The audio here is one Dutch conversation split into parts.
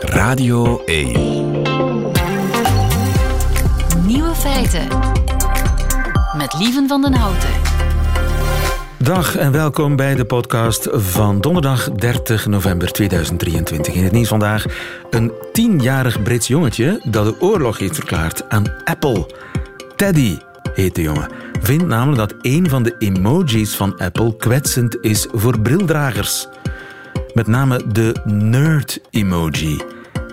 Radio 1. Nieuwe feiten. Met Lieven van den Houten. Dag en welkom bij de podcast van donderdag 30 november 2023. In het nieuws vandaag een tienjarig Brits jongetje dat de oorlog heeft verklaard aan Apple. Teddy heet de jongen. Vindt namelijk dat een van de emojis van Apple kwetsend is voor brildragers. Met name de nerd-emoji.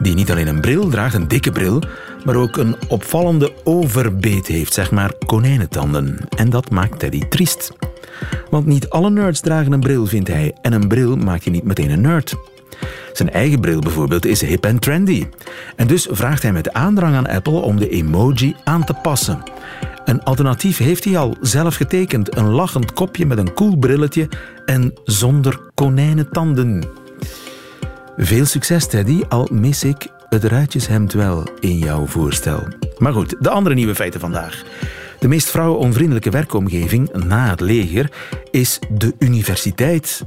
Die niet alleen een bril draagt, een dikke bril, maar ook een opvallende overbeet heeft, zeg maar konijnentanden. En dat maakt Teddy triest. Want niet alle nerds dragen een bril, vindt hij. En een bril maakt je niet meteen een nerd. Zijn eigen bril bijvoorbeeld is hip en trendy. En dus vraagt hij met aandrang aan Apple om de emoji aan te passen. Een alternatief heeft hij al zelf getekend. Een lachend kopje met een cool brilletje en zonder konijnentanden. Veel succes, Teddy, al mis ik het ruitjeshemd wel in jouw voorstel. Maar goed, de andere nieuwe feiten vandaag. De meest vrouwenonvriendelijke werkomgeving na het leger is de universiteit.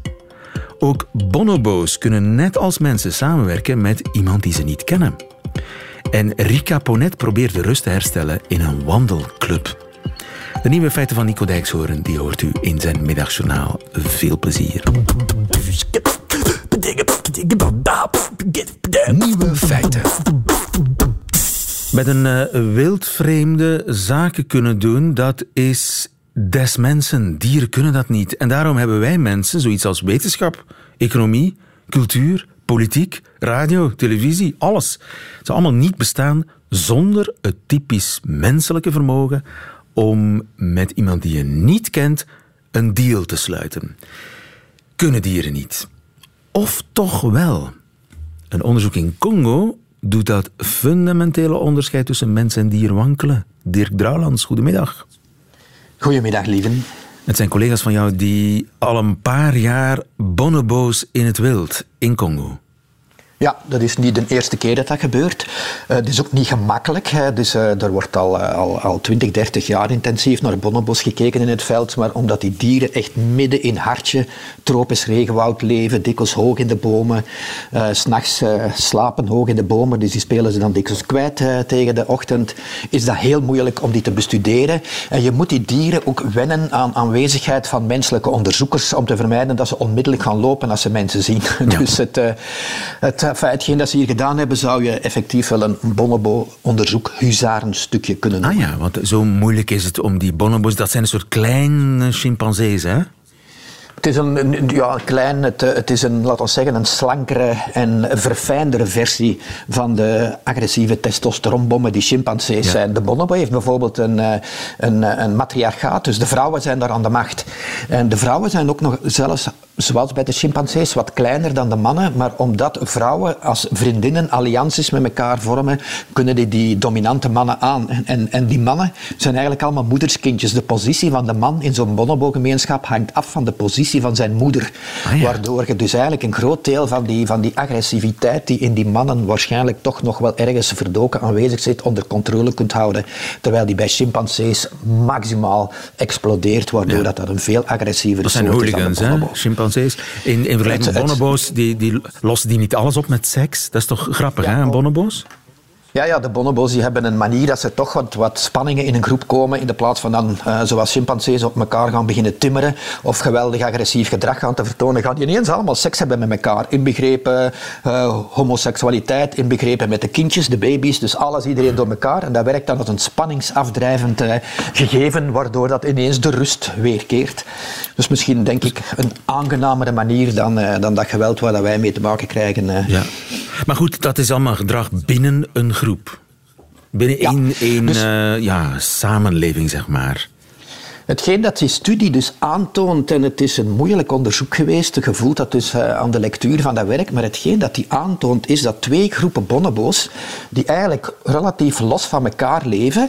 Ook bonobo's kunnen net als mensen samenwerken met iemand die ze niet kennen. En Rika Ponet probeert de rust te herstellen in een wandelclub. De nieuwe feiten van Nico Dijkshoorn die hoort u in zijn middagjournaal. Veel plezier. Nieuwe feiten. Met een uh, wildvreemde zaken kunnen doen, dat is des mensen. Dieren kunnen dat niet. En daarom hebben wij mensen zoiets als wetenschap, economie, cultuur, politiek, radio, televisie, alles. Het zou allemaal niet bestaan zonder het typisch menselijke vermogen om met iemand die je niet kent een deal te sluiten. Kunnen dieren niet. Of toch wel? Een onderzoek in Congo doet dat fundamentele onderscheid tussen mens en dier wankelen. Dirk Drouwlands, goedemiddag. Goedemiddag, lieven. Het zijn collega's van jou die al een paar jaar bonobo's in het wild in Congo. Ja, dat is niet de eerste keer dat dat gebeurt. Uh, het is ook niet gemakkelijk. Hè. Dus, uh, er wordt al, uh, al, al 20, 30 jaar intensief naar bonobos gekeken in het veld. Maar omdat die dieren echt midden in hartje tropisch regenwoud leven, dikwijls hoog in de bomen, s'nachts slapen hoog in de bomen, dus die spelen ze dan dikwijls kwijt tegen de ochtend, is dat heel moeilijk om die te bestuderen. En je moet die dieren ook wennen aan aanwezigheid van menselijke onderzoekers om te vermijden dat ze onmiddellijk gaan lopen als ze mensen zien. Ja. Dus het, het enfin, hetgeen dat ze hier gedaan hebben, zou je effectief wel een bonobo-onderzoek huzarenstukje kunnen noemen. Ah ja, want zo moeilijk is het om die bonobo's... Dat zijn een soort kleine chimpansees, hè? Het is een, ja, klein, het, het, is een, laten we zeggen, een slankere en verfijndere versie van de agressieve testosteronbommen die chimpansees zijn. De bonobo heeft bijvoorbeeld een, eh, een, een matriarchaat, dus de vrouwen zijn daar aan de macht. En de vrouwen zijn ook nog zelfs zoals bij de chimpansees, wat kleiner dan de mannen. Maar omdat vrouwen als vriendinnen allianties met elkaar vormen, kunnen die, die dominante mannen aan. En, en die mannen zijn eigenlijk allemaal moederskindjes. De positie van de man in zo'n bonobo-gemeenschap hangt af van de positie van zijn moeder. Ah, Waardoor je dus eigenlijk een groot deel van die, van die agressiviteit die in die mannen waarschijnlijk toch nog wel ergens verdoken aanwezig zit, onder controle kunt houden. Terwijl die bij chimpansees maximaal explodeert, waardoor dat, dat een veel agressiever dat zijn hooligans, hè? In, in vergelijking met bonobo's, die, die lossen die niet alles op met seks? Dat is toch grappig, ja, hè, een bonobo's? Ja, ja, de bonobos die hebben een manier dat ze toch wat, spanningen in een groep komen in de plaats van dan, uh, zoals chimpansees, op elkaar gaan beginnen timmeren of geweldig agressief gedrag gaan te vertonen, gaan die ineens allemaal seks hebben met elkaar. Inbegrepen uh, homoseksualiteit, inbegrepen met de kindjes, de baby's, dus alles, iedereen door elkaar. En dat werkt dan als een spanningsafdrijvend uh, gegeven, waardoor dat ineens de rust weerkeert. Dus misschien, denk ik, een aangenamere manier dan, dan dat geweld waar dat wij mee te maken krijgen. Ja. Maar goed, dat is allemaal gedrag binnen een groep. Binnen één, één dus, uh, ja, samenleving, zeg maar. Hetgeen dat die studie dus aantoont, en het is een moeilijk onderzoek geweest, je voelt dat dus uh, aan de lectuur van dat werk, maar hetgeen dat die aantoont is dat twee groepen bonobo's, die eigenlijk relatief los van elkaar leven,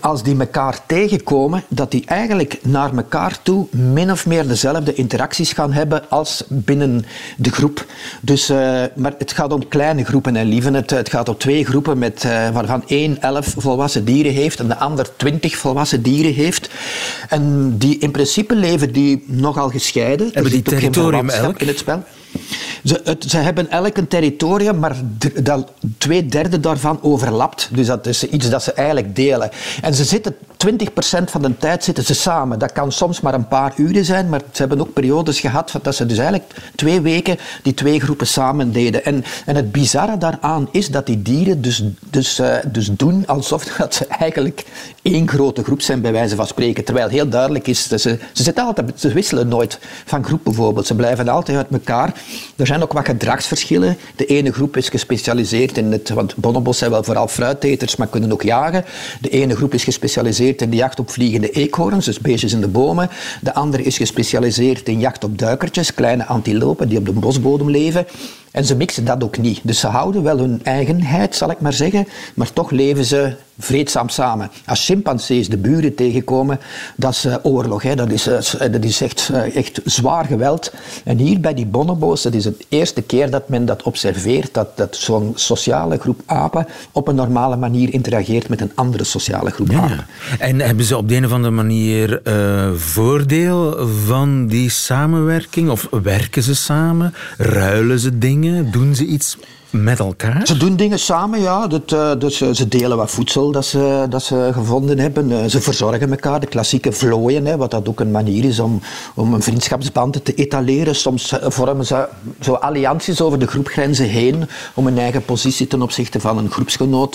als die elkaar tegenkomen, dat die eigenlijk naar elkaar toe min of meer dezelfde interacties gaan hebben als binnen de groep. Dus, uh, maar het gaat om kleine groepen en lieven. Het, het gaat om twee groepen met, uh, waarvan één elf volwassen dieren heeft en de ander twintig volwassen dieren heeft. En die in principe leven die nogal gescheiden. Hebben die territorium elk? In het spel. Ze, ze hebben elk een territorium, maar dat, twee derde daarvan overlapt. Dus dat is iets dat ze eigenlijk delen. En ze zitten 20% van de tijd zitten ze samen. Dat kan soms maar een paar uren zijn, maar ze hebben ook periodes gehad dat ze dus eigenlijk twee weken die twee groepen samen deden. En, en het bizarre daaraan is dat die dieren dus, dus, uh, dus doen alsof dat ze eigenlijk één grote groep zijn, bij wijze van spreken. Terwijl heel duidelijk is, dat ze, ze, zitten altijd, ze wisselen nooit van groep bijvoorbeeld. Ze blijven altijd uit elkaar. Er zijn ook wat gedragsverschillen. De ene groep is gespecialiseerd in het, want bonobos zijn wel vooral fruiteters, maar kunnen ook jagen. De ene groep is gespecialiseerd in de jacht op vliegende eekhoorns, dus beestjes in de bomen. De andere is gespecialiseerd in jacht op duikertjes, kleine antilopen die op de bosbodem leven. En ze mixen dat ook niet. Dus ze houden wel hun eigenheid, zal ik maar zeggen, maar toch leven ze vreedzaam samen. Als chimpansees de buren tegenkomen, dat is uh, oorlog. Hè. Dat, is, uh, dat is echt, uh, echt zwaar geweld. En hier bij die bonobo's, dat is de eerste keer dat men dat observeert, dat, dat zo'n sociale groep apen op een normale manier interageert met een andere sociale groep ja, apen. En hebben ze op de een of andere manier voordeel van die samenwerking? Of werken ze samen? Ruilen ze dingen? Doen ze iets met elkaar? Ze doen dingen samen, ja. Dat, dus, ze delen wat voedsel dat ze, dat ze gevonden hebben. Uh, ze verzorgen elkaar, de klassieke vlooien, hè, wat dat ook een manier is om, om een vriendschapsband te etaleren. Soms vormen ze zo allianties over de groepgrenzen heen om een eigen positie ten opzichte van een groepsgenoot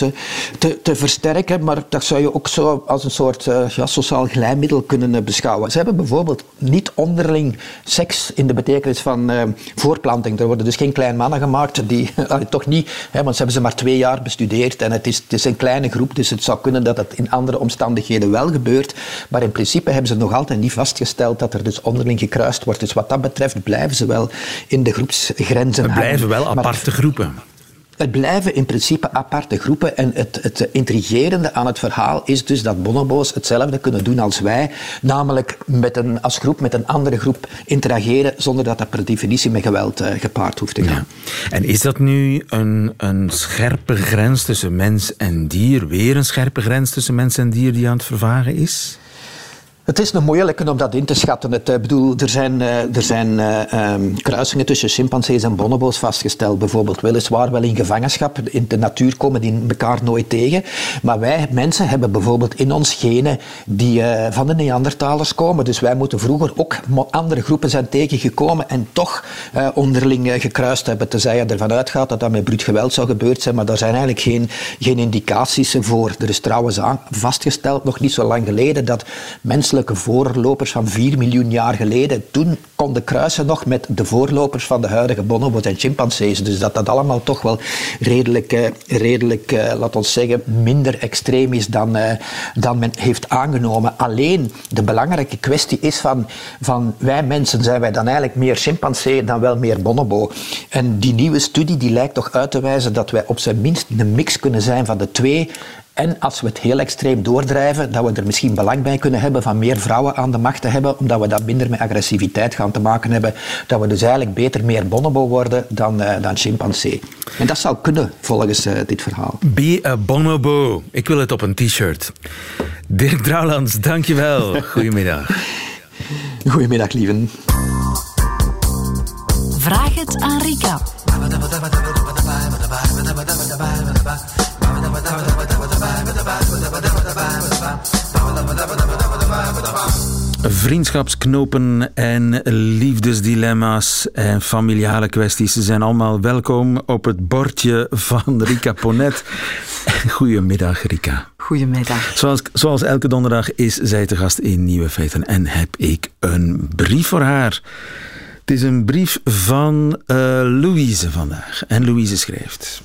te, te versterken. Maar dat zou je ook zo als een soort ja, sociaal glijmiddel kunnen beschouwen. Ze hebben bijvoorbeeld niet onderling seks in de betekenis van voorplanting. Er worden dus geen kleine mannen gemaakt die toch niet, hè, want ze hebben ze maar twee jaar bestudeerd en het is, het is een kleine groep, dus het zou kunnen dat het in andere omstandigheden wel gebeurt. Maar in principe hebben ze nog altijd niet vastgesteld dat er dus onderling gekruist wordt. Dus wat dat betreft blijven ze wel in de groepsgrenzen. Er blijven wel aparte groepen. Het blijven in principe aparte groepen. En het, het intrigerende aan het verhaal is dus dat bonobo's hetzelfde kunnen doen als wij. Namelijk met een, als groep met een andere groep interageren zonder dat dat per definitie met geweld uh, gepaard hoeft te gaan. En is dat nu een, een scherpe grens tussen mens en dier? Weer een scherpe grens tussen mens en dier die aan het vervagen is? Het is nog moeilijk om dat in te schatten. Het, bedoel, er zijn, er zijn uh, um, kruisingen tussen chimpansees en bonobo's vastgesteld. Bijvoorbeeld weliswaar wel in gevangenschap. In de natuur komen die elkaar nooit tegen. Maar wij mensen hebben bijvoorbeeld in ons genen die van de Neandertalers komen. Dus wij moeten vroeger ook andere groepen zijn tegengekomen en toch onderling gekruist hebben. Tenzij je ervan uitgaat dat dat met bruut geweld zou gebeurd zijn. Maar daar zijn eigenlijk geen, geen indicaties voor. Er is trouwens aan, vastgesteld, nog niet zo lang geleden, dat menselijke voorlopers van 4 miljoen jaar geleden. Toen konden kruisen nog met de voorlopers van de huidige bonobos en chimpansees. Dus dat dat allemaal toch wel redelijk, uh, redelijk uh, laat ons zeggen, minder extreem is dan, uh, dan men heeft aangenomen. Alleen de belangrijke kwestie is van, van wij mensen zijn wij dan eigenlijk meer chimpansee dan wel meer bonobo. En die nieuwe studie die lijkt toch uit te wijzen dat wij op zijn minst een mix kunnen zijn van de twee. En als we het heel extreem doordrijven, dat we er misschien belang bij kunnen hebben van meer vrouwen aan de macht te hebben, omdat we dat minder met agressiviteit gaan te maken hebben. Dat we dus eigenlijk beter meer bonobo worden dan, uh, dan chimpansee. En dat zou kunnen, volgens uh, dit verhaal. Be a bonobo. Ik wil het op een t-shirt. Dirk Drouwlands, dankjewel. Goedemiddag. Goedemiddag, lieven. Vraag het aan Rika. Vriendschapsknopen en liefdesdilemma's en familiale kwesties zijn allemaal welkom op het bordje van Rika Ponet. Goedemiddag, Rika. Goedemiddag. Zoals, zoals elke donderdag is zij te gast in Nieuwe Feiten en heb ik een brief voor haar. Het is een brief van uh, Louise vandaag. En Louise schrijft...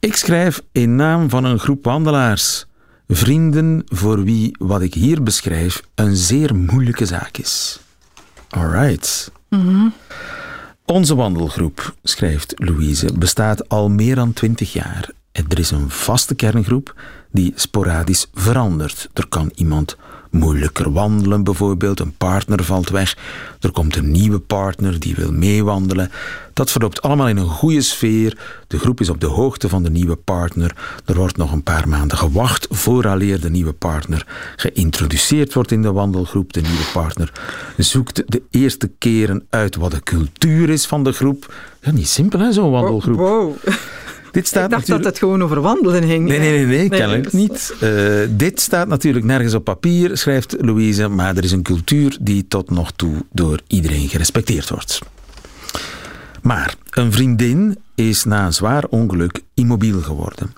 Ik schrijf in naam van een groep wandelaars. Vrienden voor wie wat ik hier beschrijf een zeer moeilijke zaak is. Alright. Mm Onze wandelgroep, schrijft Louise, bestaat al meer dan twintig jaar. Er is een vaste kerngroep die sporadisch verandert. Er kan iemand moeilijker wandelen bijvoorbeeld, een partner valt weg, er komt een nieuwe partner die wil meewandelen. Dat verloopt allemaal in een goede sfeer. De groep is op de hoogte van de nieuwe partner. Er wordt nog een paar maanden gewacht vooraleer de nieuwe partner geïntroduceerd wordt in de wandelgroep. De nieuwe partner zoekt de eerste keren uit wat de cultuur is van de groep. Ja, niet simpel hè, zo'n wandelgroep. Dit staat Ik dacht natuurlijk... dat het gewoon over wandelen ging. Nee, nee, nee, nee, kennelijk niet. Eh, dit staat natuurlijk nergens op papier, schrijft Louise, maar er is een cultuur die tot nog toe door iedereen gerespecteerd wordt. Maar een vriendin is na een zwaar ongeluk immobiel geworden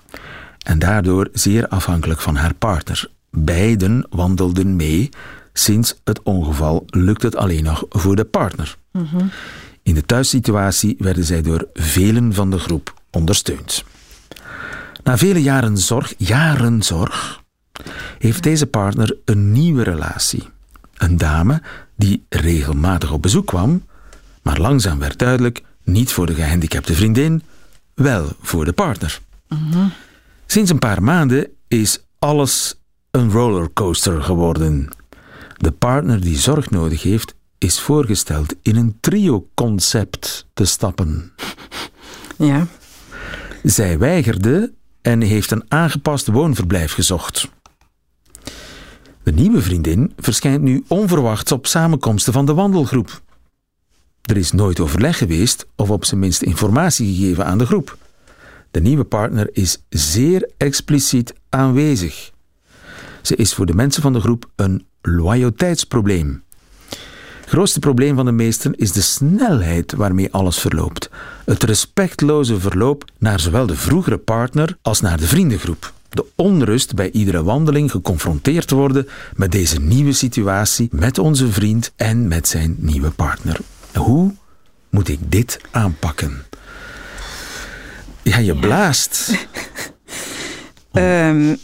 en daardoor zeer afhankelijk van haar partner. Beiden wandelden mee. Sinds het ongeval lukt het alleen nog voor de partner. In de thuissituatie werden zij door velen van de groep ondersteund. Na vele jaren zorg, jaren zorg, heeft deze partner een nieuwe relatie. Een dame die regelmatig op bezoek kwam, maar langzaam werd duidelijk niet voor de gehandicapte vriendin, wel voor de partner. Sinds een paar maanden is alles een rollercoaster geworden. De partner die zorg nodig heeft, is voorgesteld in een trio-concept te stappen. Ja. Zij weigerde en heeft een aangepast woonverblijf gezocht. De nieuwe vriendin verschijnt nu onverwachts op samenkomsten van de wandelgroep. Er is nooit overleg geweest of op zijn minst informatie gegeven aan de groep. De nieuwe partner is zeer expliciet aanwezig. Ze is voor de mensen van de groep een loyaliteitsprobleem. Grootste probleem van de meesten is de snelheid waarmee alles verloopt. Het respectloze verloop naar zowel de vroegere partner als naar de vriendengroep. De onrust bij iedere wandeling geconfronteerd worden met deze nieuwe situatie, met onze vriend en met zijn nieuwe partner. Hoe moet ik dit aanpakken? Ja, je blaast. Ehm,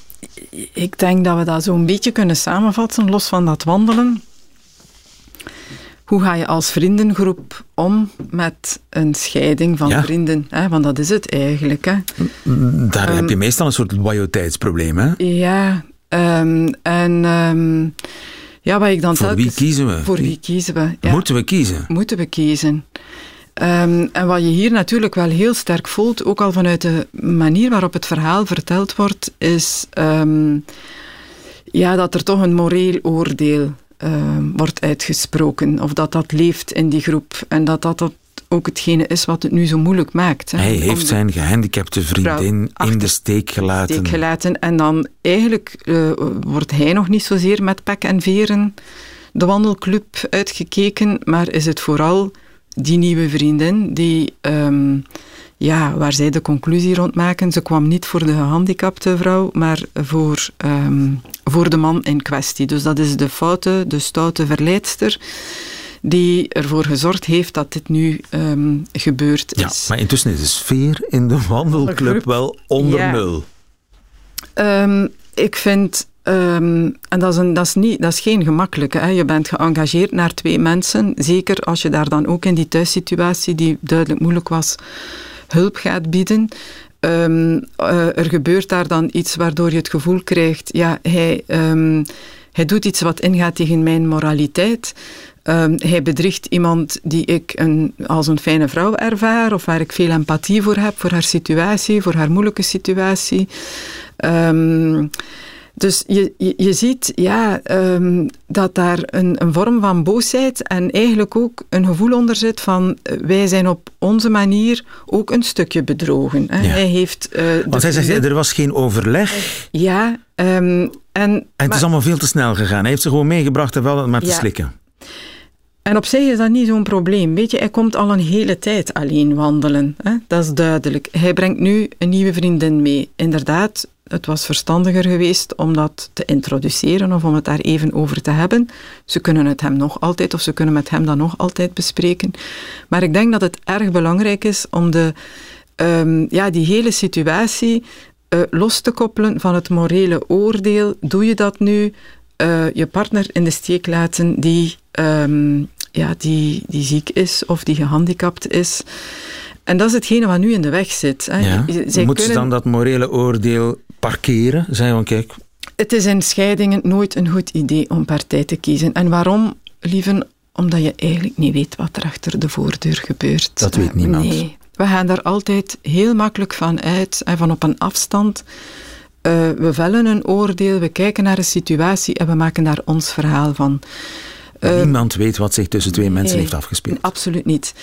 ik denk dat we dat zo'n beetje kunnen samenvatten, los van dat wandelen. Hoe ga je als vriendengroep om met een scheiding van Ja. vrienden? Hè? Want dat is het eigenlijk. Hè? Daar heb je meestal een soort loyaliteitsprobleem, hè? Ja, ehm, en ehm, ja, wat ik dan Voor wie kiezen we? Voor wie kiezen we? Ja. Moeten we kiezen? moeten we kiezen. Ehm, en wat je hier natuurlijk wel heel sterk voelt, ook al vanuit de manier waarop het verhaal verteld wordt, is ehm, ja, dat er toch een moreel oordeel ehm, wordt uitgesproken. Of dat dat leeft in die groep. En dat dat, dat ook hetgene is wat het nu zo moeilijk maakt. hè. Hij heeft zijn gehandicapte vriendin in de steek gelaten. steek gelaten. En dan eigenlijk eh, wordt hij nog niet zozeer met pek en veren de wandelclub uitgekeken, maar is het vooral die nieuwe vriendin die, ehm, ja, waar zij de conclusie rond maken. Ze kwam niet voor de gehandicapte vrouw, maar voor, ehm, voor de man in kwestie. Dus dat is de foute, de stoute verleidster die ervoor gezorgd heeft dat dit nu ehm, gebeurd Ja, is. maar intussen is de sfeer in de wandelclub wel onder Ja. nul. Ehm, ik vind, ehm, en dat is, een, dat, is niet, dat is geen gemakkelijke, hè. je bent geëngageerd naar twee mensen, zeker als je daar dan ook in die thuissituatie, die duidelijk moeilijk was, hulp gaat bieden. Ehm, eh, er gebeurt daar dan iets waardoor je het gevoel krijgt, ja, hij, ehm, hij doet iets wat ingaat tegen mijn moraliteit. Ehm, hij bedriegt iemand die ik een, als een fijne vrouw ervaar, of waar ik veel empathie voor heb, voor haar situatie, voor haar moeilijke situatie. Ehm, dus je, je, je ziet ja, ehm, dat daar een, een vorm van boosheid en eigenlijk ook een gevoel onder zit van eh, wij zijn op onze manier ook een stukje bedrogen. Hè. Ja. Hij heeft, de Want hij zegt, er was geen overleg Ja, ehm, en, en het maar- is allemaal veel te snel gegaan. Hij heeft ze gewoon meegebracht en wel maar te Ja. slikken. En op zich is dat niet zo'n probleem. Weet je, hij komt al een hele tijd alleen wandelen. Hè? Dat is duidelijk. Hij brengt nu een nieuwe vriendin mee. Inderdaad, het was verstandiger geweest om dat te introduceren of om het daar even over te hebben. Ze kunnen het hem nog altijd, of ze kunnen met hem dan nog altijd bespreken. Maar ik denk dat het erg belangrijk is om de, ehm, ja, die hele situatie eh, los te koppelen van het morele oordeel. Doe je dat nu? eh, je partner in de steek laten die, ehm, ja, die, die ziek is of die gehandicapt is. En dat is hetgene wat nu in de weg zit. Hè. Ja. Zij Moeten ze dan dat morele oordeel parkeren? Zeggen van kijk, Het is in scheidingen nooit een goed idee om partij te kiezen. En waarom, lieve? Omdat je eigenlijk niet weet wat er achter de voordeur gebeurt. Dat weet Eh, niemand. Nee. We gaan daar altijd heel makkelijk van uit en van op een afstand. Eh, we vellen een oordeel, we kijken naar een situatie en we maken daar ons verhaal van. Eh, niemand weet wat zich tussen twee mensen nee, heeft afgespeeld. Absoluut niet.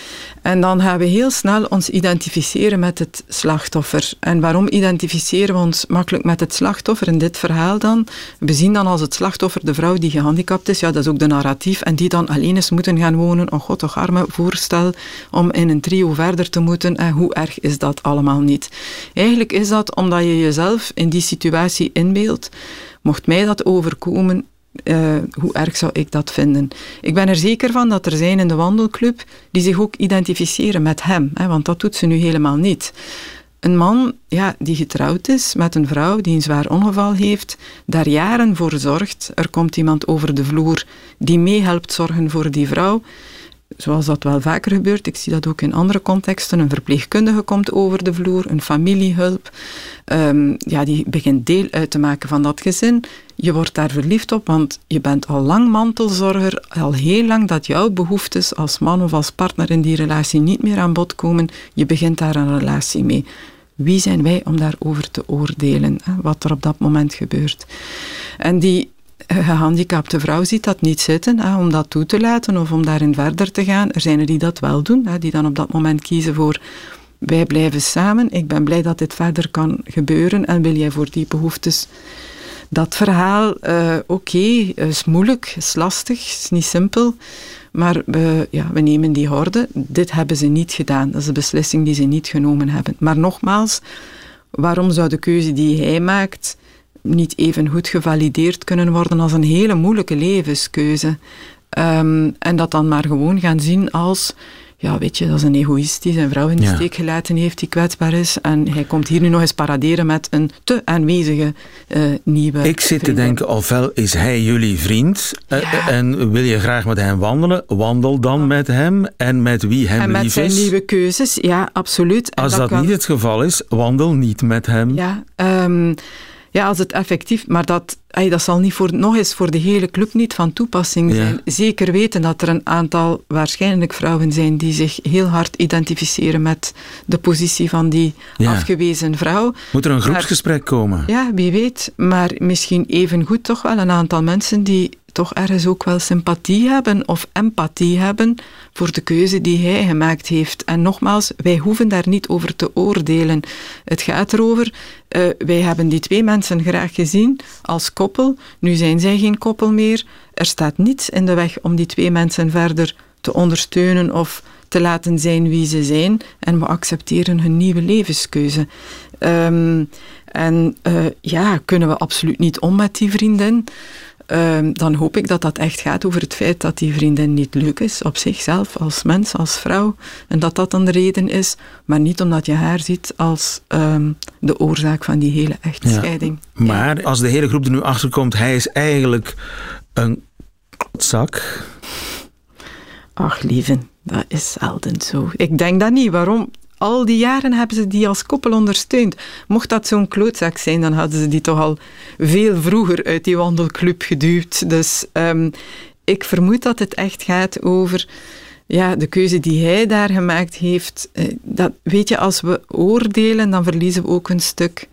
En dan gaan we heel snel ons identificeren met het slachtoffer. En waarom identificeren we ons makkelijk met het slachtoffer in dit verhaal dan? We zien dan als het slachtoffer de vrouw die gehandicapt is, ja, dat is ook de narratief, en die dan alleen eens moeten gaan wonen. Oh god, toch arme voorstel om in een trio verder te moeten. En hoe erg is dat allemaal niet? Eigenlijk is dat omdat je jezelf in die situatie inbeeldt. Mocht mij dat overkomen, eh, hoe erg zou ik dat vinden? Ik ben er zeker van dat er zijn in de wandelclub die zich ook identificeren met hem, hè, want dat doet ze nu helemaal niet. Een man ja, die getrouwd is met een vrouw die een zwaar ongeval heeft, daar jaren voor zorgt. Er komt iemand over de vloer die meehelpt zorgen voor die vrouw. Zoals dat wel vaker gebeurt, ik zie dat ook in andere contexten. Een verpleegkundige komt over de vloer, een familiehulp. Ehm, ja, die begint deel uit te maken van dat gezin. Je wordt daar verliefd op, want je bent al lang mantelzorger, al heel lang dat jouw behoeftes als man of als partner in die relatie niet meer aan bod komen. Je begint daar een relatie mee. Wie zijn wij om daarover te oordelen, wat er op dat moment gebeurt? En die gehandicapte vrouw ziet dat niet zitten om dat toe te laten of om daarin verder te gaan. Er zijn er die dat wel doen, hè, die dan op dat moment kiezen voor wij blijven samen, ik ben blij dat dit verder kan gebeuren en wil jij voor die behoeftes dat verhaal, eh, oké, is moeilijk, is lastig, is niet simpel, maar we, ja, we nemen die horde. Dit hebben ze niet gedaan, dat is de beslissing die ze niet genomen hebben. Maar nogmaals, waarom zou de keuze die hij maakt niet even goed gevalideerd kunnen worden als een hele moeilijke levenskeuze? Ehm, en dat dan maar gewoon gaan zien als ja, weet je, dat is een egoïst die zijn vrouw in de Ja. steek gelaten heeft, die kwetsbaar is. En hij komt hier nu nog eens paraderen met een te aanwezige eh, nieuwe Ik zit te denken, ofwel is hij jullie vriend eh, en wil je graag met hem wandelen, wandel dan met hem en met wie hem En met lief zijn is. nieuwe keuzes, ja, absoluut. En Als dat kan- niet het geval is, wandel niet met hem. Ja, ehm, ja, als het effectief... Maar dat, ey, dat zal niet voor, nog eens voor de hele club niet van toepassing Ja. zijn. Zeker weten dat er een aantal waarschijnlijk vrouwen zijn die zich heel hard identificeren met de positie van die Ja. afgewezen vrouw. Moet er een groepsgesprek komen? Ja, wie weet. Maar misschien even goed toch wel een aantal mensen die toch ergens ook wel sympathie hebben of empathie hebben voor de keuze die hij gemaakt heeft. En nogmaals, wij hoeven daar niet over te oordelen. Het gaat erover, eh, wij hebben die twee mensen graag gezien als koppel. Nu zijn zij geen koppel meer. Er staat niets in de weg om die twee mensen verder te ondersteunen of te laten zijn wie ze zijn. En we accepteren hun nieuwe levenskeuze. Ehm, en eh, ja, kunnen we absoluut niet om met die vriendin. Ehm, dan hoop ik dat dat echt gaat over het feit dat die vriendin niet leuk is op zichzelf, als mens, als vrouw. En dat dat dan de reden is, maar niet omdat je haar ziet als ehm, de oorzaak van die hele echtscheiding. Ja. Maar als de hele groep er nu achter komt, hij is eigenlijk een zak. Ach, lieve, dat is zelden zo. Ik denk dat niet. Waarom? Al die jaren hebben ze die als koppel ondersteund. Mocht dat zo'n klootzak zijn, dan hadden ze die toch al veel vroeger uit die wandelclub geduwd. Dus ehm, ik vermoed dat het echt gaat over ja, de keuze die hij daar gemaakt heeft. Eh, dat, weet je, als we oordelen, dan verliezen we ook een stuk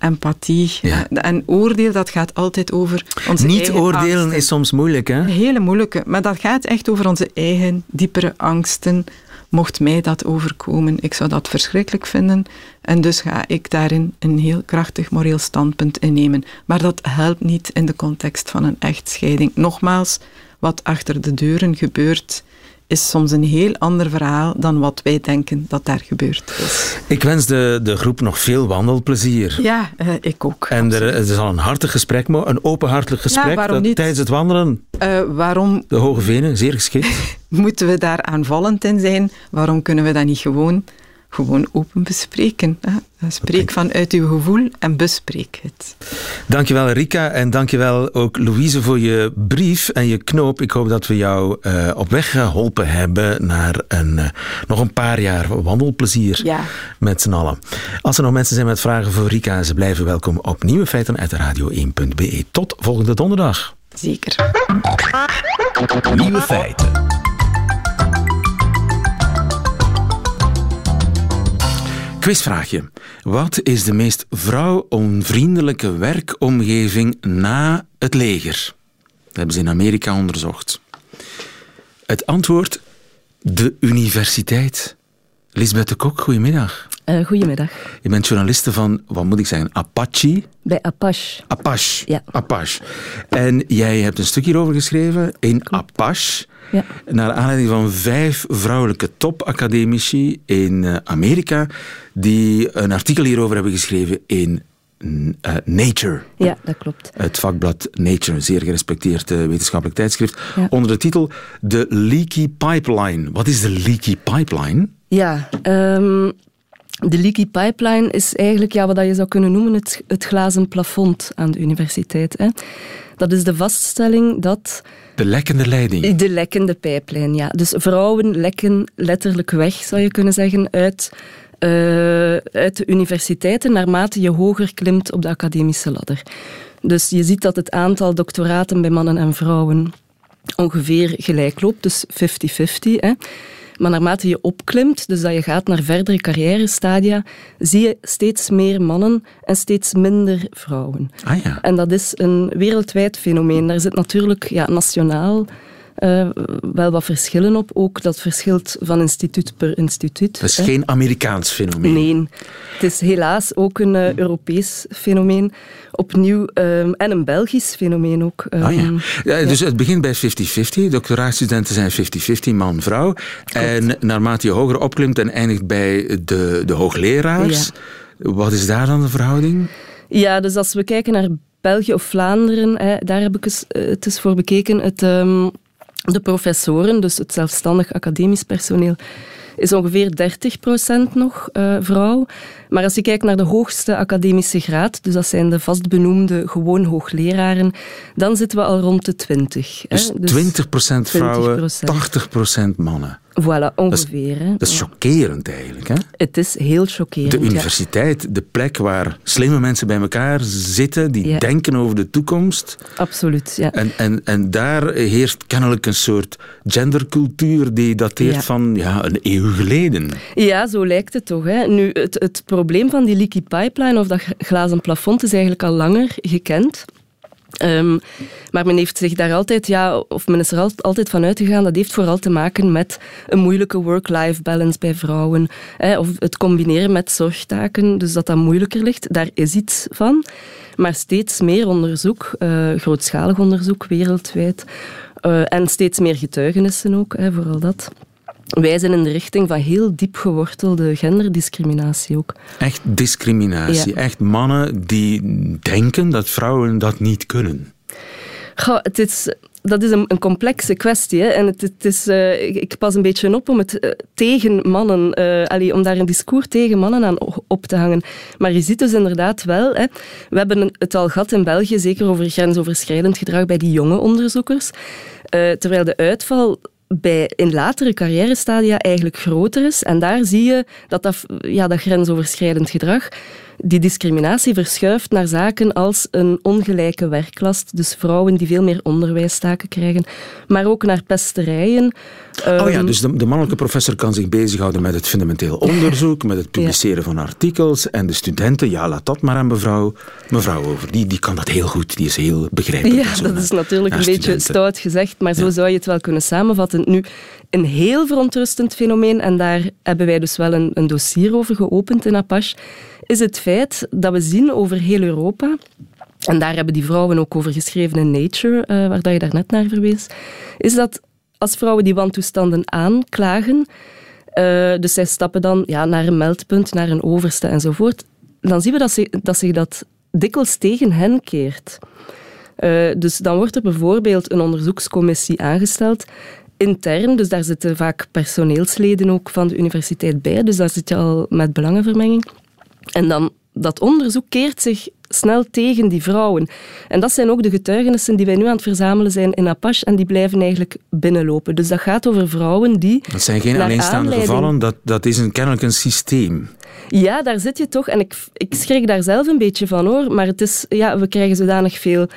empathie. Ja. Eh, En oordeel, dat gaat altijd over onze Niet eigen oordelen angsten. is soms moeilijk, hè? Hele moeilijke, maar dat gaat echt over onze eigen diepere angsten. Mocht mij dat overkomen, ik zou dat verschrikkelijk vinden. En dus ga ik daarin een heel krachtig moreel standpunt innemen. Maar dat helpt niet in de context van een echtscheiding. Nogmaals, wat achter de deuren gebeurt, is soms een heel ander verhaal dan wat wij denken dat daar gebeurd is. Ik wens de, de groep nog veel wandelplezier. Ja, eh, ik ook. En er, er zal een hartig gesprek, een openhartig gesprek. dat niet? Tijdens het wandelen, Eh, waarom de Hoge Venen, zeer geschikt. moeten we daar aanvallend in zijn? Waarom kunnen we dat niet gewoon gewoon open bespreken. Hè. Spreek vanuit uw gevoel en bespreek het. Dankjewel Rika en dankjewel ook Louise voor je brief en je knoop. Ik hoop dat we jou uh, op weg geholpen hebben naar een, uh, nog een paar jaar wandelplezier ja. met z'n allen. Als er nog mensen zijn met vragen voor Rika, ze blijven welkom op Nieuwe Feiten uit radio1.be. Tot volgende donderdag. Zeker. Nieuwe Feiten. Quizvraagje. Wat is de meest vrouwonvriendelijke werkomgeving na het leger? Dat hebben ze in Amerika onderzocht. Het antwoord: de universiteit. Lisbeth de Kok, goedemiddag. Uh, goedemiddag. Je bent journaliste van, wat moet ik zeggen, Apache? Bij Apache. Apache. Ja. Apache. En jij hebt een stuk hierover geschreven in Klopt. Apache. Ja. Naar aanleiding van vijf vrouwelijke topacademici in uh, Amerika, die een artikel hierover hebben geschreven in uh, Nature. Ja, dat klopt. Het vakblad Nature, een zeer gerespecteerd uh, wetenschappelijk tijdschrift, Ja. onder de titel The Leaky Pipeline. Wat is de Leaky Pipeline? Ja, ehm, de leaky pipeline is eigenlijk ja, wat je zou kunnen noemen het, het glazen plafond aan de universiteit. Hè. Dat is de vaststelling dat De lekkende leiding. de lekkende pijplijn, ja. Dus vrouwen lekken letterlijk weg, zou je kunnen zeggen, uit, uh, uit de universiteiten naarmate je hoger klimt op de academische ladder. Dus je ziet dat het aantal doctoraten bij mannen en vrouwen ongeveer gelijk loopt, dus 50-50. Maar naarmate je opklimt, dus dat je gaat naar verdere carrièrestadia, zie je steeds meer mannen en steeds minder vrouwen. Ah ja. En dat is een wereldwijd fenomeen. Daar zit natuurlijk ja, nationaal uh, wel wat verschillen op. Ook dat verschilt van instituut per instituut. Dat is hè. geen Amerikaans fenomeen. Nee, het is helaas ook een uh, Europees fenomeen. Opnieuw, um, en een Belgisch fenomeen ook. Um, ah, ja. Ja, dus ja. het begint bij 50-50. Doctoraatstudenten zijn 50-50, man-vrouw. En naarmate je hoger opklimt en eindigt bij de, de hoogleraars, ja. wat is daar dan de verhouding? Ja, dus als we kijken naar België of Vlaanderen, hè, daar heb ik eens, het eens voor bekeken. Het, um, de professoren, dus het zelfstandig academisch personeel, is ongeveer 30% nog uh, vrouw. Maar als je kijkt naar de hoogste academische graad, dus dat zijn de vastbenoemde gewoon hoogleraren, dan zitten we al rond de 20. Dus, hè? dus 20% vrouwen, 80% mannen. Voilà, ongeveer. Dat is, dat is chockerend eigenlijk. Hè? Het is heel chockerend. De universiteit, ja. de plek waar slimme mensen bij elkaar zitten, die ja. denken over de toekomst. Absoluut, ja. En, en, en daar heerst kennelijk een soort gendercultuur die dateert ja. van ja, een eeuw geleden. Ja, zo lijkt het toch. Hè. Nu, het, het probleem van die leaky pipeline of dat glazen plafond is eigenlijk al langer gekend. Um, maar men heeft zich daar altijd, ja, of men is er altijd van uitgegaan, dat heeft vooral te maken met een moeilijke work-life balance bij vrouwen. Hè, of het combineren met zorgtaken, dus dat dat moeilijker ligt. Daar is iets van. Maar steeds meer onderzoek, uh, grootschalig onderzoek wereldwijd, uh, en steeds meer getuigenissen ook, hè, vooral dat wijzen in de richting van heel diep gewortelde genderdiscriminatie ook. Echt discriminatie. Ja. Echt mannen die denken dat vrouwen dat niet kunnen. Goh, het is, dat is een, een complexe kwestie. Hè? En het, het is, uh, ik, ik, pas een beetje op om het uh, tegen mannen, uh, allee, om daar een discours tegen mannen aan op te hangen. Maar je ziet dus inderdaad wel, hè, we hebben het al gehad in België, zeker over grensoverschrijdend gedrag bij die jonge onderzoekers. terwijl de uitval bij in latere carrièrestadia eigenlijk groter is. En daar zie je dat dat, ja, dat grensoverschrijdend gedrag, die discriminatie verschuift naar zaken als een ongelijke werklast. Dus vrouwen die veel meer onderwijstaken krijgen. Maar ook naar pesterijen. Oh ja, dus de, de mannelijke professor kan zich bezighouden met het fundamenteel onderzoek, met het publiceren ja. van artikels. En de studenten, ja, laat dat maar aan mevrouw, mevrouw over. Die, die kan dat heel goed, die is heel begrijpelijk. Ja, dat is natuurlijk een studenten. beetje stout gezegd, maar zo ja. zou je het wel kunnen samenvatten. Nu, een heel verontrustend fenomeen, en daar hebben wij dus wel een, een dossier over geopend in Apache, is het feit dat we zien over heel Europa, en daar hebben die vrouwen ook over geschreven in Nature, uh, waar dat je daarnet naar verwees, is dat als vrouwen die wantoestanden aanklagen, uh, dus zij stappen dan ja, naar een meldpunt, naar een overste enzovoort, dan zien we dat, ze, dat zich dat dikwijls tegen hen keert. Uh, dus dan wordt er bijvoorbeeld een onderzoekscommissie aangesteld intern, dus daar zitten vaak personeelsleden ook van de universiteit bij, dus daar zit je al met belangenvermenging. En dan dat onderzoek keert zich snel tegen die vrouwen. En dat zijn ook de getuigenissen die wij nu aan het verzamelen zijn in Apache en die blijven eigenlijk binnenlopen. Dus dat gaat over vrouwen die... Dat zijn geen alleenstaande gevallen, dat, dat is een, kennelijk een systeem. Ja, daar zit je toch. En ik, ik schrik daar zelf een beetje van hoor, maar het is, ja, we krijgen zodanig veel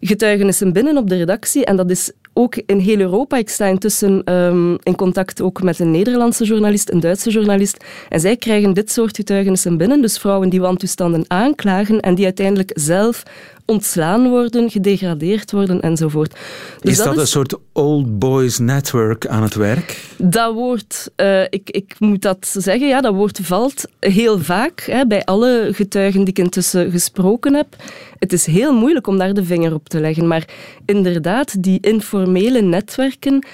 getuigenissen binnen op de redactie en dat is ook in heel Europa. Ik sta intussen um, in contact ook met een Nederlandse journalist, een Duitse journalist. En zij krijgen dit soort getuigenissen binnen. Dus vrouwen die wantoestanden aanklagen en die uiteindelijk zelf ontslaan worden, gedegradeerd worden enzovoort. Dus is dat, een soort old boys network aan het werk? Dat woord, uh, ik, ik moet dat zeggen, ja, dat woord valt heel vaak hè, bij alle getuigen die ik intussen gesproken heb. Het is heel moeilijk om daar de vinger op te leggen, maar inderdaad, die informele netwerken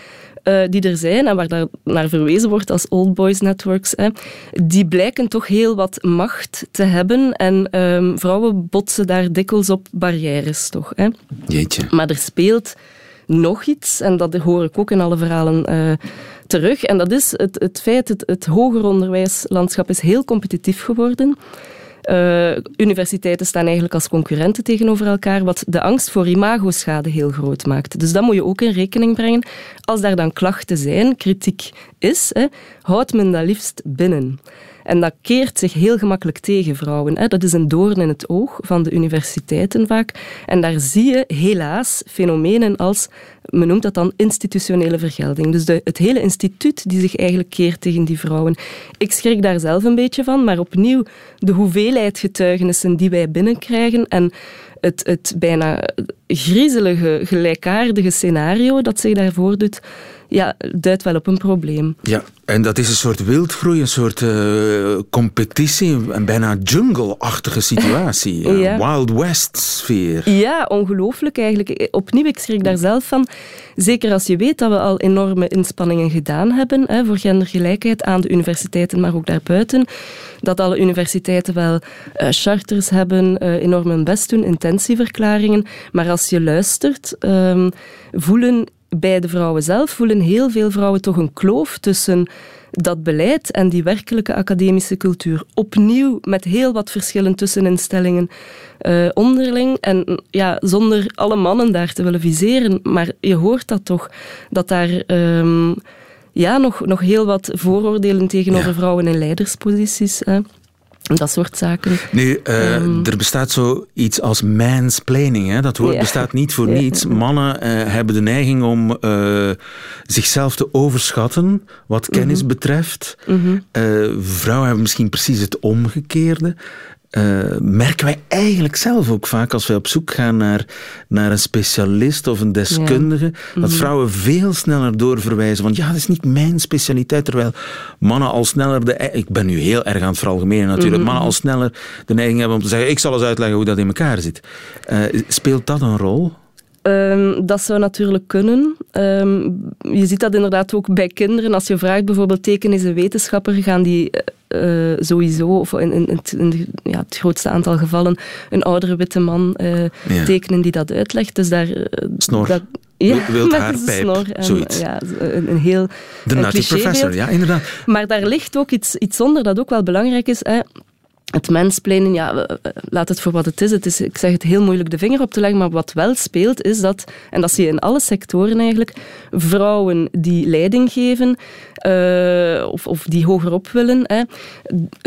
uh, die er zijn en waar daar naar verwezen wordt als old boys networks, hè, die blijken toch heel wat macht te hebben en um, vrouwen botsen daar dikwijls op barrières toch. Hè. Jeetje. Maar er speelt nog iets, en dat hoor ik ook in alle verhalen uh, terug, en dat is het, het feit dat het, het hoger onderwijslandschap is heel competitief geworden uh, universiteiten staan eigenlijk als concurrenten tegenover elkaar, wat de angst voor imagoschade heel groot maakt. Dus dat moet je ook in rekening brengen. Als daar dan klachten zijn, kritiek is, hè, houdt men dat liefst binnen. En dat keert zich heel gemakkelijk tegen vrouwen. Dat is een doorn in het oog van de universiteiten vaak. En daar zie je helaas fenomenen als, men noemt dat dan institutionele vergelding. Dus de, het hele instituut die zich eigenlijk keert tegen die vrouwen. Ik schrik daar zelf een beetje van, maar opnieuw de hoeveelheid getuigenissen die wij binnenkrijgen en het, het bijna griezelige, gelijkaardige scenario dat zich daarvoor doet, ja, duidt wel op een probleem. Ja, en dat is een soort wildgroei, een soort uh, competitie, een bijna jungle-achtige situatie. ja. Wild West-sfeer. Ja, ongelooflijk eigenlijk. Opnieuw, ik schrik daar zelf van. Zeker als je weet dat we al enorme inspanningen gedaan hebben hè, voor gendergelijkheid aan de universiteiten, maar ook daarbuiten. Dat alle universiteiten wel uh, charters hebben, uh, enorm hun best doen, intentieverklaringen. Maar als je luistert, um, voelen bij de vrouwen zelf voelen heel veel vrouwen toch een kloof tussen dat beleid en die werkelijke academische cultuur. Opnieuw met heel wat verschillen tussen instellingen uh, onderling. En ja, zonder alle mannen daar te willen viseren. Maar je hoort dat toch, dat daar um, ja, nog, nog heel wat vooroordelen tegenover ja. vrouwen in leidersposities. Hè. Dat soort zaken. Nu, uh, um, er bestaat zoiets als mansplaining. Hè? Dat woord ja. bestaat niet voor niets. Mannen uh, hebben de neiging om uh, zichzelf te overschatten wat kennis mm -hmm. betreft. Mm -hmm. vrouwen hebben misschien precies het omgekeerde. Uh, merken wij eigenlijk zelf ook vaak als we op zoek gaan naar, naar een specialist of een deskundige, ja. dat mm-hmm. vrouwen veel sneller doorverwijzen. Want ja, dat is niet mijn specialiteit. Terwijl mannen al sneller, de, ik ben nu heel erg aan het veralgemenen natuurlijk, mm -hmm. mannen al sneller de neiging hebben om te zeggen: ik zal eens uitleggen hoe dat in elkaar zit. Uh, speelt dat een rol? Um, dat zou natuurlijk kunnen. Um, je ziet dat inderdaad ook bij kinderen. Als je vraagt bijvoorbeeld teken is een wetenschapper, gaan die uh, sowieso, of in, in, in de, ja, het grootste aantal gevallen, een oudere witte man uh, ja. tekenen die dat uitlegt. Dus daar... Uh, Snor. Dat, ja, wild snor en, zoiets. Ja, een, een heel De nutty professor, ja, inderdaad. Maar daar ligt ook iets, iets onder dat ook wel belangrijk is. Hè het mensplenen, ja, laat het voor wat het is. het is. Ik zeg het heel moeilijk de vinger op te leggen, maar wat wel speelt is dat, en dat zie je in alle sectoren eigenlijk, vrouwen die leiding geven uh, of, of die hogerop willen, hè,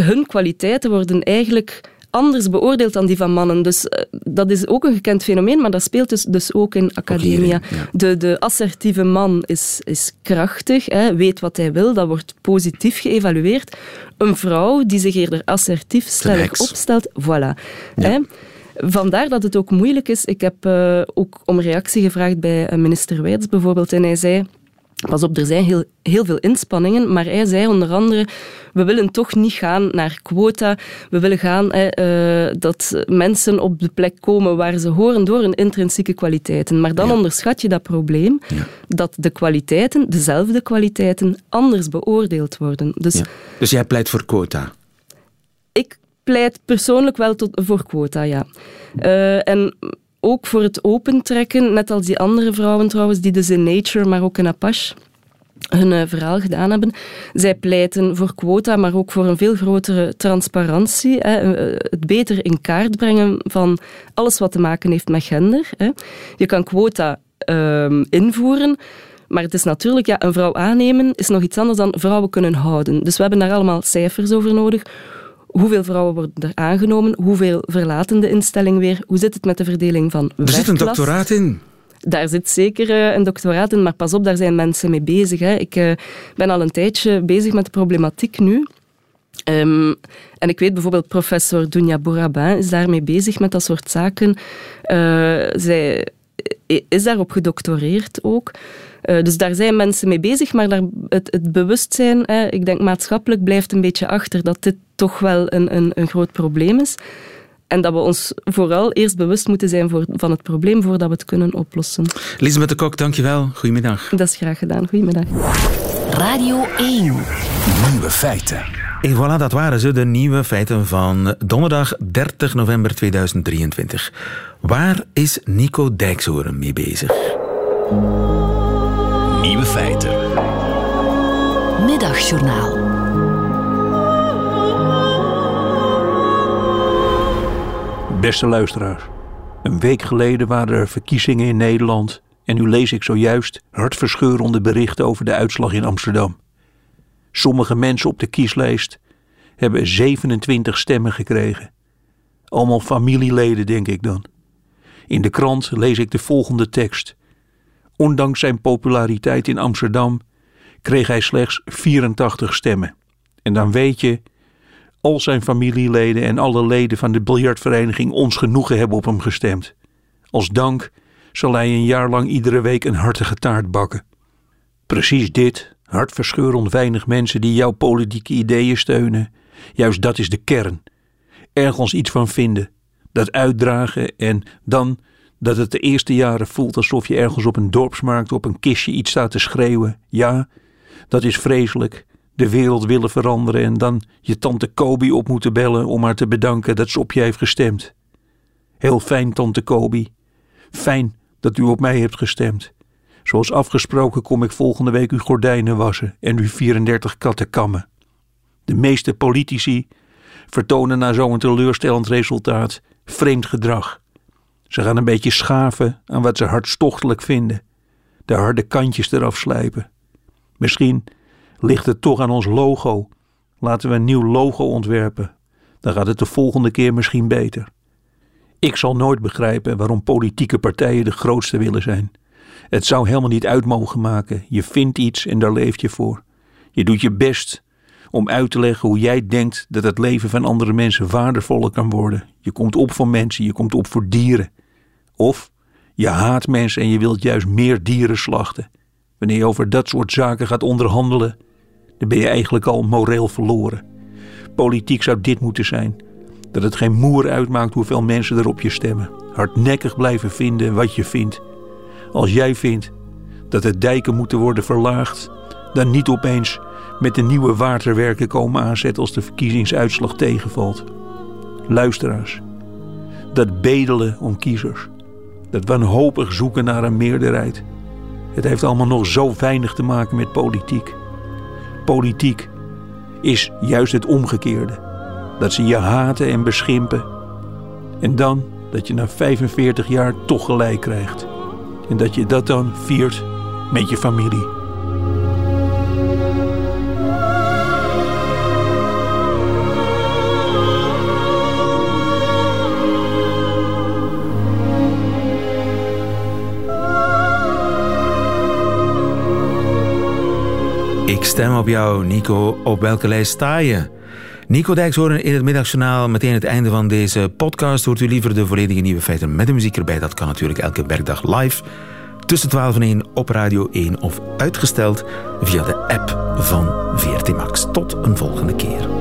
hun kwaliteiten worden eigenlijk anders beoordeeld dan die van mannen. Dus uh, dat is ook een gekend fenomeen, maar dat speelt dus, dus ook in academia. Ook hierin, ja. de, de assertieve man is, is krachtig, hè, weet wat hij wil, dat wordt positief geëvalueerd. Een vrouw die zich eerder assertief, stellig opstelt, voilà. Ja. Hè. Vandaar dat het ook moeilijk is. Ik heb uh, ook om reactie gevraagd bij minister Wijts bijvoorbeeld en hij zei Pas op, er zijn heel, heel veel inspanningen, maar hij zei onder andere, we willen toch niet gaan naar quota, we willen gaan eh, uh, dat mensen op de plek komen waar ze horen door hun intrinsieke kwaliteiten. Maar dan ja. onderschat je dat probleem, ja. dat de kwaliteiten, dezelfde kwaliteiten, anders beoordeeld worden. Dus, ja. dus jij pleit voor quota? Ik pleit persoonlijk wel tot, voor quota, ja. Uh, en ook voor het opentrekken, net als die andere vrouwen trouwens, die dus in Nature, maar ook in Apache hun uh, verhaal gedaan hebben. Zij pleiten voor quota, maar ook voor een veel grotere transparantie. Hè, eh, het beter in kaart brengen van alles wat te maken heeft met gender. Hè. Je kan quota uh, invoeren, maar het is natuurlijk, ja, een vrouw aannemen is nog iets anders dan vrouwen kunnen houden. Dus we hebben daar allemaal cijfers over nodig. Hoeveel vrouwen worden er aangenomen? Hoeveel verlaten de instelling weer? Hoe zit het met de verdeling van Er zit een doctoraat in. Daar zit zeker uh, een doctoraat in, maar pas op, daar zijn mensen mee bezig. Hè. Ik uh, ben al een tijdje bezig met de problematiek nu. Um, en ik weet bijvoorbeeld professor Dunia Bourabin is daarmee bezig met dat soort zaken. Uh, zij is daarop gedoctoreerd ook. Dus daar zijn mensen mee bezig, maar daar, het, het bewustzijn, hè, ik denk maatschappelijk, blijft een beetje achter dat dit toch wel een, een, een groot probleem is. En dat we ons vooral eerst bewust moeten zijn voor, van het probleem voordat we het kunnen oplossen. Lisbeth de Kok, dankjewel. Goedemiddag. Dat is graag gedaan. Goedemiddag. Radio 1. Nieuwe feiten. En voilà, dat waren ze, de nieuwe feiten van donderdag 30 november 2023. Waar is Nico Dijkshoorn mee bezig? Nieuwe feiten. Middagjournaal. Beste luisteraars, een week geleden waren er verkiezingen in Nederland en nu lees ik zojuist hartverscheurende berichten over de uitslag in Amsterdam. Sommige mensen op de kieslijst hebben 27 stemmen gekregen. Allemaal familieleden, denk ik dan. In de krant lees ik de volgende tekst. Ondanks zijn populariteit in Amsterdam kreeg hij slechts 84 stemmen. En dan weet je, al zijn familieleden en alle leden van de biljartvereniging ons genoegen hebben op hem gestemd. Als dank zal hij een jaar lang iedere week een hartige taart bakken. Precies dit, hartverscheurend weinig mensen die jouw politieke ideeën steunen, juist dat is de kern. Ergens iets van vinden, dat uitdragen en dan dat het de eerste jaren voelt alsof je ergens op een dorpsmarkt op een kistje iets staat te schreeuwen. Ja, dat is vreselijk. De wereld willen veranderen en dan je tante Kobi op moeten bellen om haar te bedanken dat ze op je heeft gestemd. Heel fijn, tante Kobi. Fijn dat u op mij hebt gestemd. Zoals afgesproken kom ik volgende week uw gordijnen wassen en uw 34 katten kammen. De meeste politici vertonen na zo'n teleurstellend resultaat vreemd gedrag. Ze gaan een beetje schaven aan wat ze hartstochtelijk vinden, de harde kantjes eraf slijpen. Misschien ligt het toch aan ons logo. Laten we een nieuw logo ontwerpen. Dan gaat het de volgende keer misschien beter. Ik zal nooit begrijpen waarom politieke partijen de grootste willen zijn. Het zou helemaal niet uit mogen maken. Je vindt iets en daar leef je voor. Je doet je best om uit te leggen hoe jij denkt dat het leven van andere mensen waardevoller kan worden. Je komt op voor mensen, je komt op voor dieren. Of je haat mensen en je wilt juist meer dieren slachten. Wanneer je over dat soort zaken gaat onderhandelen, dan ben je eigenlijk al moreel verloren. Politiek zou dit moeten zijn. Dat het geen moer uitmaakt hoeveel mensen er op je stemmen. Hardnekkig blijven vinden wat je vindt. Als jij vindt dat de dijken moeten worden verlaagd, dan niet opeens met de nieuwe waterwerken komen aanzetten als de verkiezingsuitslag tegenvalt. Luisteraars, dat bedelen om kiezers, dat wanhopig zoeken naar een meerderheid, het heeft allemaal nog zo weinig te maken met politiek. Politiek is juist het omgekeerde. Dat ze je haten en beschimpen. En dan dat je na 45 jaar toch gelijk krijgt. En dat je dat dan viert met je familie. Stem op jou, Nico. Op welke lijst sta je? Nico Dijkshoorn in het middagjournaal. Meteen het einde van deze podcast. Hoort u liever de volledige nieuwe feiten met de muziek erbij? Dat kan natuurlijk elke werkdag live. Tussen 12 en 1 op Radio 1 of uitgesteld via de app van VRT Max. Tot een volgende keer.